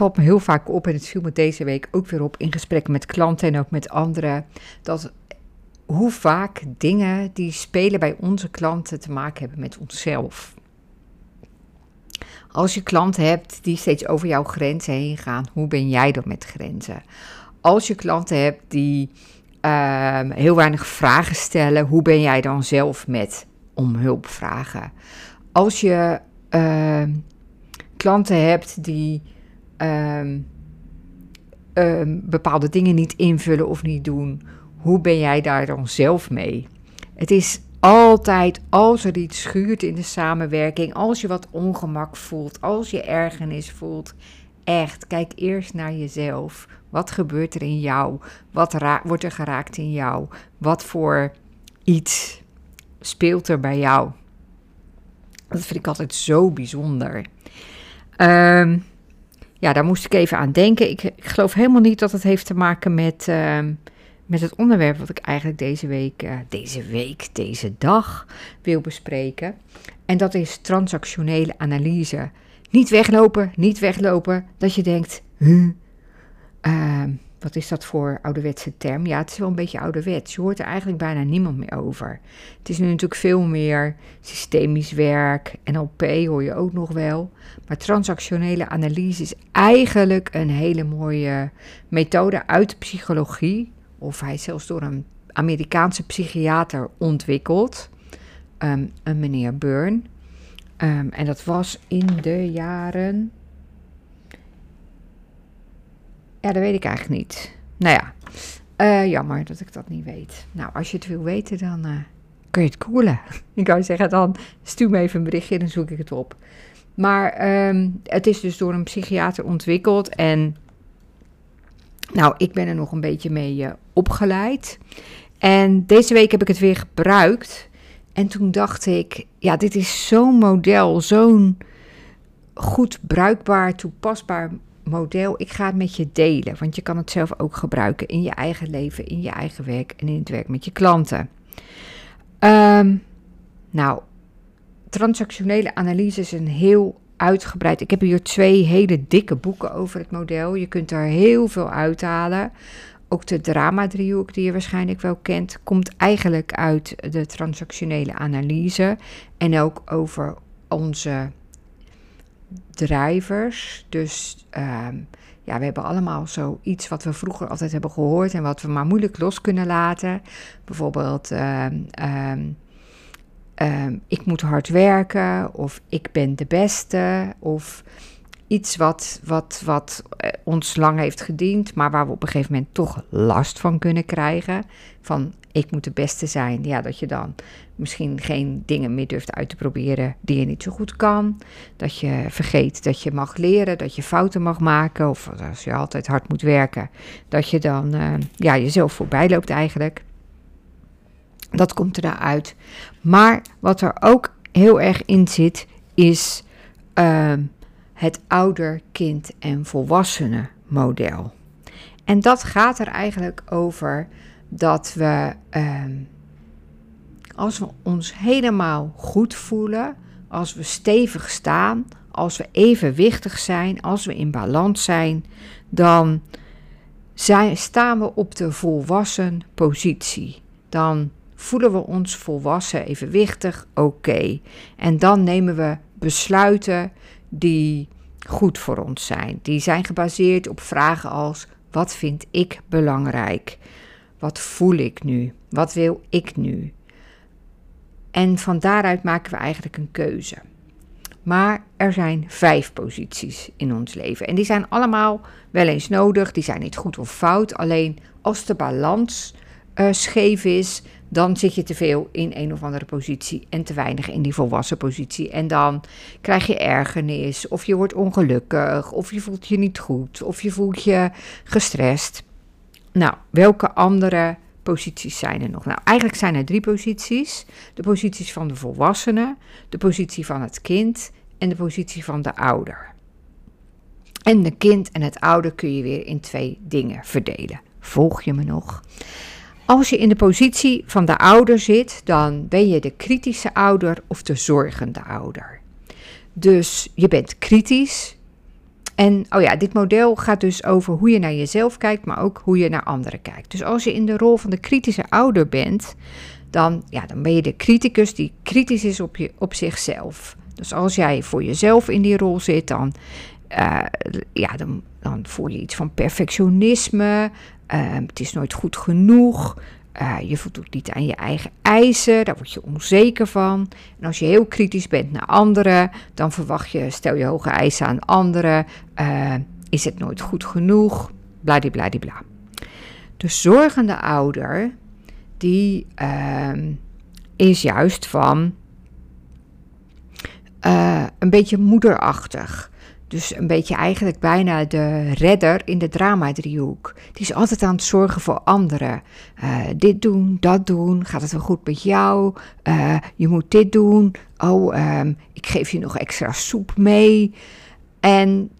valt me heel vaak op en het viel me deze week ook weer op in gesprekken met klanten en ook met anderen. Dat hoe vaak dingen die spelen bij onze klanten te maken hebben met onszelf. Als je klanten hebt die steeds over jouw grenzen heen gaan, hoe ben jij dan met grenzen? Als je klanten hebt die ehm, heel weinig vragen stellen, hoe ben jij dan zelf met om hulp vragen? Als je ehm, klanten hebt die ehm, bepaalde dingen niet invullen of niet doen, hoe ben jij daar dan zelf mee? Het is altijd, als er iets schuurt in de samenwerking, als je wat ongemak voelt, als je ergernis voelt, echt, kijk eerst naar jezelf. Wat gebeurt er in jou? Wat wordt er geraakt in jou? Wat voor iets speelt er bij jou? Dat vind ik altijd zo bijzonder. Ehm, ja, daar moest ik even aan denken. Ik, ik, geloof helemaal niet dat het heeft te maken met. Ehm, met het onderwerp wat ik eigenlijk deze week, uh, deze week, deze dag wil bespreken. En dat is transactionele analyse. Niet weglopen, niet weglopen, dat je denkt, huh, uh, wat is dat voor ouderwetse term? Ja, het is wel een beetje ouderwets. Je hoort er eigenlijk bijna niemand meer over. Het is nu natuurlijk veel meer systemisch werk, NLP hoor je ook nog wel. Maar transactionele analyse is eigenlijk een hele mooie methode uit de psychologie of hij is zelfs door een Amerikaanse psychiater ontwikkeld, ehm, een meneer Burn. Ehm, en dat was in de jaren. Ja, dat weet ik eigenlijk niet. Nou ja, uh, jammer dat ik dat niet weet. Nou, als je het wil weten, dan uh, kun je het googlen. ik kan zeggen, dan stuur me even een berichtje en dan zoek ik het op. Maar um, het is dus door een psychiater ontwikkeld en nou, ik ben er nog een beetje mee uh, opgeleid. En deze week heb ik het weer gebruikt. En toen dacht ik, ja, dit is zo'n model, zo'n goed bruikbaar, toepasbaar model. Ik ga het met je delen, want je kan het zelf ook gebruiken in je eigen leven, in je eigen werk en in het werk met je klanten. Um, nou, transactionele analyse is een heel uitgebreid. Ik heb hier twee hele dikke boeken over het model. Je kunt er heel veel uithalen. Ook de drama-driehoek, die je waarschijnlijk wel kent, komt eigenlijk uit de transactionele analyse. En ook over onze drijvers. Dus uh, ja, we hebben allemaal zoiets wat we vroeger altijd hebben gehoord en wat we maar moeilijk los kunnen laten. Bijvoorbeeld. Uh, Ehm, ik moet hard werken of ik ben de beste of iets wat, wat, wat eh, ons lang heeft gediend, maar waar we op een gegeven moment toch last van kunnen krijgen. Van ik moet de beste zijn. Ja, dat je dan misschien geen dingen meer durft uit te proberen die je niet zo goed kan. Dat je vergeet dat je mag leren, dat je fouten mag maken. Of als je altijd hard moet werken, dat je dan uh, ja, jezelf voorbij loopt eigenlijk. Dat komt er uit. Maar wat er ook heel erg in zit, is uh, het ouder, kind en volwassenen model. En dat gaat er eigenlijk over dat we, uh, als we ons helemaal goed voelen, als we stevig staan, als we evenwichtig zijn, als we in balans zijn, dan zijn, staan we op de volwassen positie. Dan voelen we ons volwassen, evenwichtig, oké. En dan nemen we besluiten die goed voor ons zijn. Die zijn gebaseerd op vragen als: wat vind ik belangrijk? Wat voel ik nu? Wat wil ik nu? En van daaruit maken we eigenlijk een keuze. Maar er zijn vijf posities in ons leven. En die zijn allemaal wel eens nodig. Die zijn niet goed of fout. Alleen als de balans uh, scheef is, dan zit je te veel in een of andere positie en te weinig in die volwassen positie. En dan krijg je ergernis, of je wordt ongelukkig, of je voelt je niet goed, of je voelt je gestrest. Nou, welke andere posities zijn er nog? Nou, eigenlijk zijn er drie posities: de posities van de volwassene, de positie van het kind en de positie van de ouder. En de kind en het ouder kun je weer in twee dingen verdelen. Volg je me nog? Als je in de positie van de ouder zit, dan ben je de kritische ouder of de zorgende ouder. Dus je bent kritisch En oh ja, dit model gaat dus over hoe je naar jezelf kijkt, maar ook hoe je naar anderen kijkt. Dus als je in de rol van de kritische ouder bent, dan, ja, dan ben je de criticus die kritisch is op, je, op zichzelf. Dus als jij voor jezelf in die rol zit, dan, uh, ja, dan, dan voel je iets van perfectionisme. Uh, het is nooit goed genoeg. Uh, je voldoet niet aan je eigen eisen, daar word je onzeker van. En als je heel kritisch bent naar anderen, dan verwacht je, stel je hoge eisen aan anderen, uh, is het nooit goed genoeg, bladibladibla. De zorgende ouder, die uh, is juist van uh, een beetje moederachtig. Dus een beetje eigenlijk bijna de redder in de drama-driehoek. Die is altijd aan het zorgen voor anderen. Uh, dit doen, dat doen. Gaat het wel goed met jou? Uh, je moet dit doen. Oh, um, ik geef je nog extra soep mee. En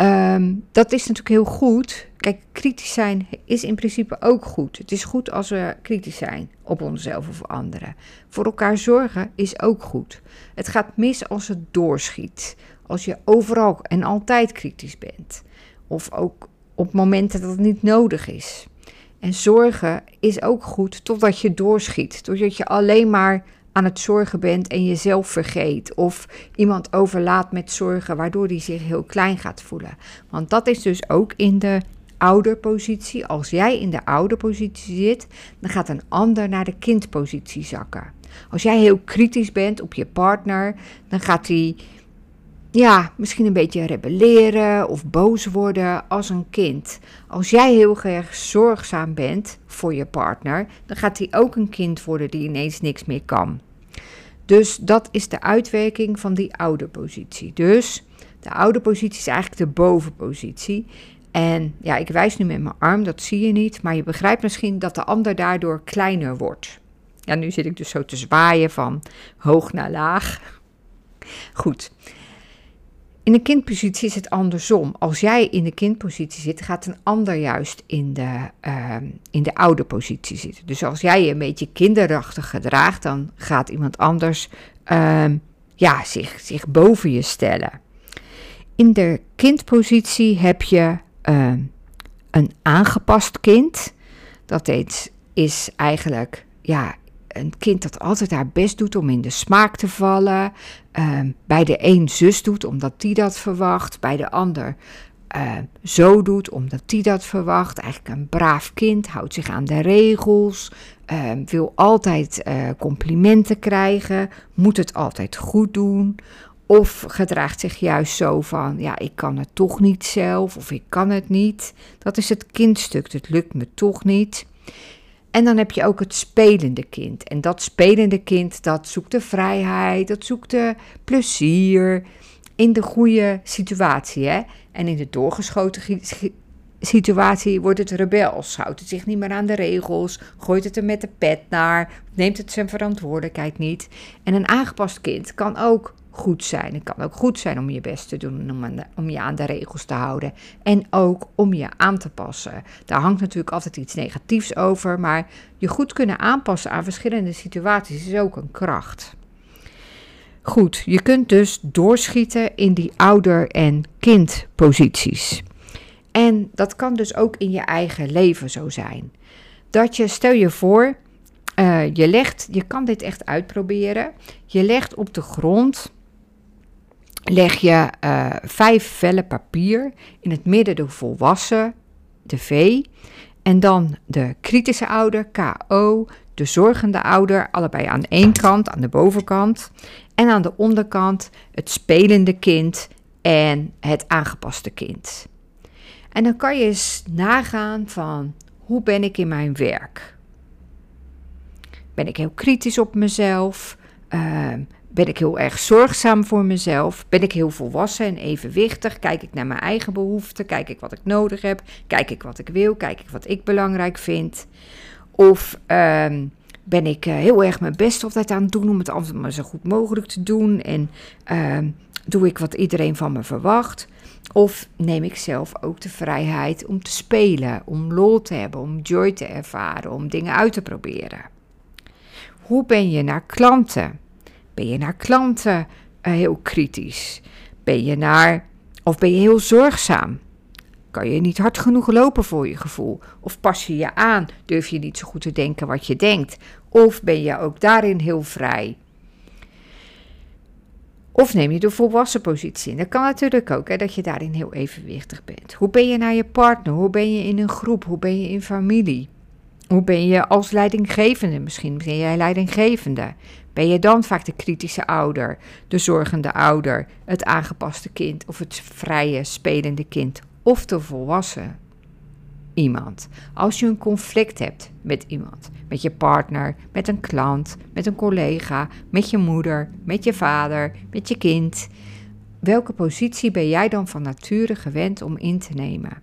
um, dat is natuurlijk heel goed. Kijk, kritisch zijn is in principe ook goed. Het is goed als we kritisch zijn op onszelf of anderen. Voor elkaar zorgen is ook goed. Het gaat mis als het doorschiet als je overal en altijd kritisch bent. Of ook op momenten dat het niet nodig is. En zorgen is ook goed totdat je doorschiet. Totdat je alleen maar aan het zorgen bent en jezelf vergeet. Of iemand overlaat met zorgen, waardoor die zich heel klein gaat voelen. Want dat is dus ook in de ouderpositie. Als jij in de ouderpositie zit, dan gaat een ander naar de kindpositie zakken. Als jij heel kritisch bent op je partner, dan gaat hij ja, misschien een beetje rebelleren of boos worden als een kind. Als jij heel erg zorgzaam bent voor je partner, dan gaat hij ook een kind worden die ineens niks meer kan. Dus dat is de uitwerking van die oude positie. Dus de oude positie is eigenlijk de bovenpositie. En ja, ik wijs nu met mijn arm, dat zie je niet, maar je begrijpt misschien dat de ander daardoor kleiner wordt. Ja, nu zit ik dus zo te zwaaien van hoog naar laag. Goed. In de kindpositie is het andersom. Als jij in de kindpositie zit, gaat een ander juist in de, uh, in de oude positie zitten. Dus als jij je een beetje kinderachtig gedraagt, dan gaat iemand anders uh, ja, zich, zich boven je stellen. In de kindpositie heb je uh, een aangepast kind. Dat is eigenlijk ja, een kind dat altijd haar best doet om in de smaak te vallen. Uh, bij de een zus doet omdat die dat verwacht. Bij de ander uh, zo doet omdat die dat verwacht. Eigenlijk een braaf kind, houdt zich aan de regels. Uh, wil altijd eh, complimenten krijgen. Moet het altijd goed doen. Of gedraagt zich juist zo van, ja, ik kan het toch niet zelf, of ik kan het niet. Dat is het kindstuk, het lukt me toch niet. En dan heb je ook het spelende kind. En dat spelende kind, dat zoekt de vrijheid, dat zoekt de plezier in de goede situatie. Hè? En in de doorgeschoten situatie wordt het rebels. Houdt het zich niet meer aan de regels, gooit het er met de pet naar, neemt het zijn verantwoordelijkheid niet. En een aangepast kind kan ook goed zijn. Het kan ook goed zijn om je best te doen, om, om, je aan de regels te houden. En ook om je aan te passen. Daar hangt natuurlijk altijd iets negatiefs over, maar je goed kunnen aanpassen aan verschillende situaties is ook een kracht. Goed, je kunt dus doorschieten in die ouder- en kindposities. En dat kan dus ook in je eigen leven zo zijn. Dat je, stel je voor, uh, je legt, je kan dit echt uitproberen. Je legt op de grond leg je uh, vijf vellen papier, in het midden de volwassen, de V, en dan de kritische ouder, KO, de zorgende ouder, allebei aan één kant, aan de bovenkant, en aan de onderkant het spelende kind en het aangepaste kind. En dan kan je eens nagaan van hoe ben ik in mijn werk? Ben ik heel kritisch op mezelf? Uh, ben ik heel erg zorgzaam voor mezelf? Ben ik heel volwassen en evenwichtig? Kijk ik naar mijn eigen behoeften? Kijk ik wat ik nodig heb? Kijk ik wat ik wil? Kijk ik wat ik belangrijk vind? Of um, ben ik uh, heel erg mijn best altijd aan het doen om het altijd maar zo goed mogelijk te doen? En uh, doe ik wat iedereen van me verwacht? Of neem ik zelf ook de vrijheid om te spelen, om lol te hebben, om joy te ervaren, om dingen uit te proberen? Hoe ben je naar klanten? Ben je naar klanten uh, heel kritisch? Ben je naar Of ben je heel zorgzaam? Kan je niet hard genoeg lopen voor je gevoel? Of pas je je aan? Durf je niet zo goed te denken wat je denkt? Of ben je ook daarin heel vrij? Of neem je de volwassen positie in? Dat kan natuurlijk ook, hè, dat je daarin heel evenwichtig bent. Hoe ben je naar je partner? Hoe ben je in een groep? Hoe ben je in familie? Hoe ben je als leidinggevende? Misschien ben jij leidinggevende. Ben je dan vaak de kritische ouder, de zorgende ouder, het aangepaste kind of het vrije, spelende kind of de volwassen iemand? Als je een conflict hebt met iemand, met je partner, met een klant, met een collega, met je moeder, met je vader, met je kind, welke positie ben jij dan van nature gewend om in te nemen?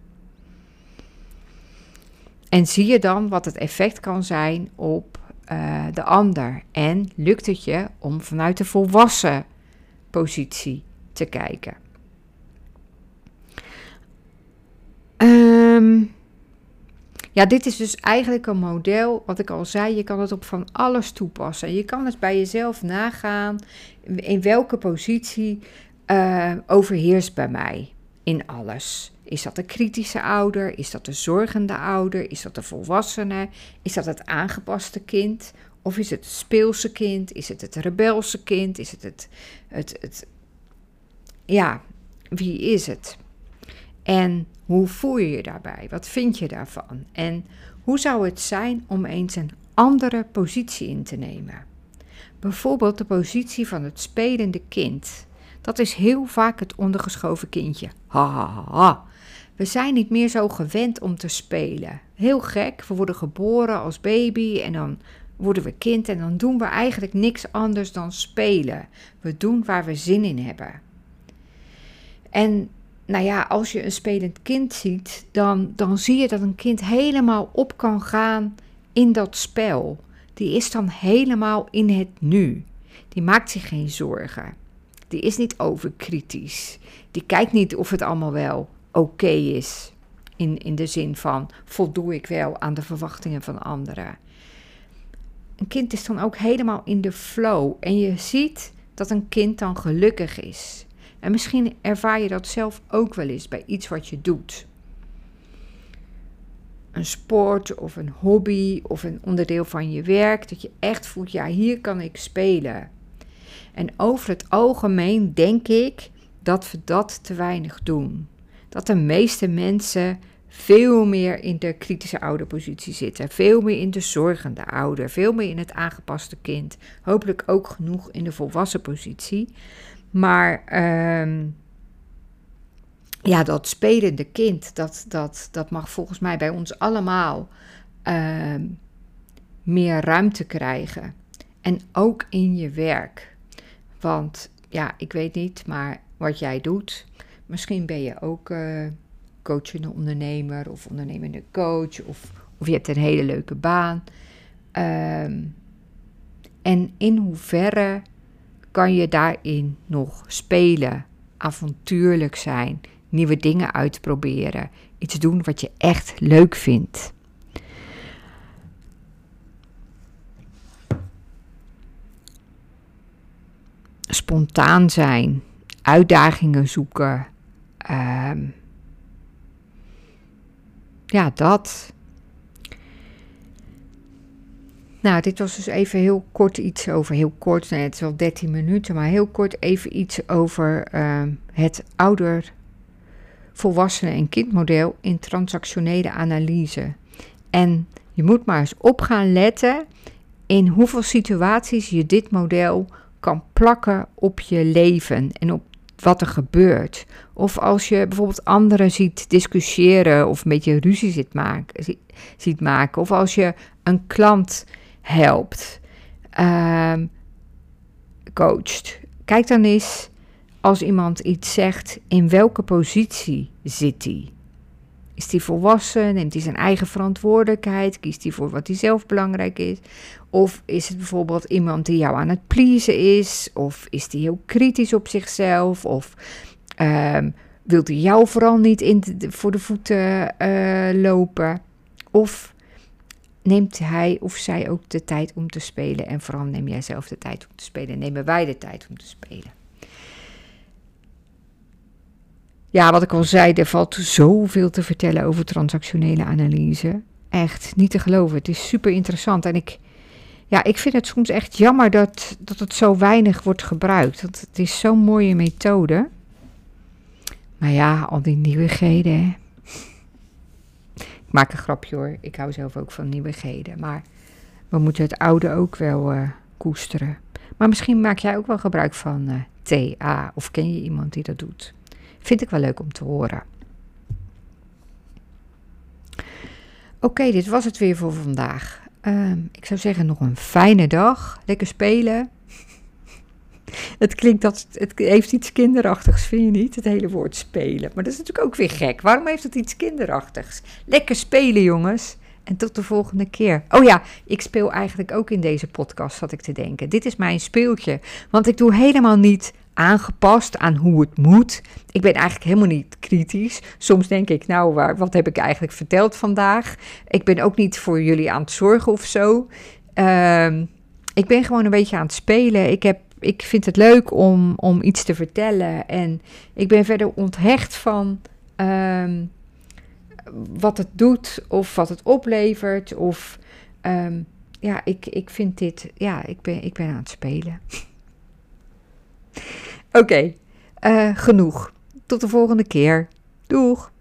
En zie je dan wat het effect kan zijn op uh, de ander? En lukt het je om vanuit de volwassen positie te kijken? Um, ja, dit is dus eigenlijk een model, wat ik al zei, je kan het op van alles toepassen. Je kan het bij jezelf nagaan in welke positie uh, overheerst bij mij in alles. Is dat de kritische ouder? Is dat de zorgende ouder? Is dat de volwassene? Is dat het aangepaste kind? Of is het het speelse kind? Is het het rebelse kind? Is het het, het, het ja, wie is het? En hoe voel je je daarbij? Wat vind je daarvan? En hoe zou het zijn om eens een andere positie in te nemen? Bijvoorbeeld de positie van het spelende kind. Dat is heel vaak het ondergeschoven kindje. Ha, ha, ha. We zijn niet meer zo gewend om te spelen. Heel gek, we worden geboren als baby en dan worden we kind en dan doen we eigenlijk niks anders dan spelen. We doen waar we zin in hebben. En nou ja, als je een spelend kind ziet, dan, dan zie je dat een kind helemaal op kan gaan in dat spel. Die is dan helemaal in het nu. Die maakt zich geen zorgen. Die is niet overkritisch. Die kijkt niet of het allemaal wel oké is. In, in de zin van voldoe ik wel aan de verwachtingen van anderen. Een kind is dan ook helemaal in de flow. En je ziet dat een kind dan gelukkig is. En misschien ervaar je dat zelf ook wel eens bij iets wat je doet. Een sport of een hobby of een onderdeel van je werk. Dat je echt voelt, ja, hier kan ik spelen. En over het algemeen denk ik dat we dat te weinig doen. Dat de meeste mensen veel meer in de kritische ouderpositie zitten. Veel meer in de zorgende ouder. Veel meer in het aangepaste kind. Hopelijk ook genoeg in de volwassen positie. Maar ehm, ja, dat spelende kind, dat, dat, dat mag volgens mij bij ons allemaal ehm, meer ruimte krijgen. En ook in je werk. Want ja, ik weet niet, maar wat jij doet, misschien ben je ook uh, coachende ondernemer of ondernemende coach, of, of je hebt een hele leuke baan. Ehm, en in hoeverre kan je daarin nog spelen, avontuurlijk zijn, nieuwe dingen uitproberen, iets doen wat je echt leuk vindt. Spontaan zijn, uitdagingen zoeken. Ehm, ja, dat. Nou, dit was dus even heel kort iets over, heel kort, nee, het is wel 13 minuten, maar heel kort even iets over uh, het ouder, volwassenen en kindmodel in transactionele analyse. En je moet maar eens op gaan letten in hoeveel situaties je dit model kan plakken op je leven en op wat er gebeurt. Of als je bijvoorbeeld anderen ziet discussiëren of een beetje ruzie ziet maken, ziet maken. Of als je een klant helpt, um, coacht. Kijk dan eens als iemand iets zegt, in welke positie zit hij? Is hij volwassen? Neemt hij zijn eigen verantwoordelijkheid? Kiest hij voor wat hij zelf belangrijk is? Of is het bijvoorbeeld iemand die jou aan het pleasen is? Of is hij heel kritisch op zichzelf? Of um, wil hij jou vooral niet in voor de voeten uh, lopen? Of neemt hij of zij ook de tijd om te spelen. En vooral neem jij zelf de tijd om te spelen. Nemen wij de tijd om te spelen. Ja, wat ik al zei, er valt zoveel te vertellen over transactionele analyse. Echt niet te geloven. Het is super interessant. En ik, ja, ik vind het soms echt jammer dat, dat het zo weinig wordt gebruikt. Want het is zo'n mooie methode. Maar ja, al die nieuwigheden. Ik maak een grapje hoor. Ik hou zelf ook van nieuwigheden. Maar we moeten het oude ook wel uh, koesteren. Maar misschien maak jij ook wel gebruik van uh, TA. Of ken je iemand die dat doet? Vind ik wel leuk om te horen. Oké, dit was het weer voor vandaag. Uh, ik zou zeggen nog een fijne dag. Lekker spelen. Het klinkt dat het heeft iets kinderachtigs, vind je niet? Het hele woord spelen. Maar dat is natuurlijk ook weer gek. Waarom heeft het iets kinderachtigs? Lekker spelen, jongens. En tot de volgende keer. Oh ja, ik speel eigenlijk ook in deze podcast, zat ik te denken. Dit is mijn speeltje. Want ik doe helemaal niet aangepast aan hoe het moet. Ik ben eigenlijk helemaal niet kritisch. Soms denk ik, nou, waar, wat heb ik eigenlijk verteld vandaag? Ik ben ook niet voor jullie aan het zorgen of zo. Uh, ik ben gewoon een beetje aan het spelen. Ik, heb, ik vind het leuk om, om iets te vertellen. En ik ben verder onthecht van uh, wat het doet of wat het oplevert. Of um, ja, ik, ik vind dit, ja, ik ben, ik ben aan het spelen. Oké, eh, genoeg. Tot de volgende keer. Doeg!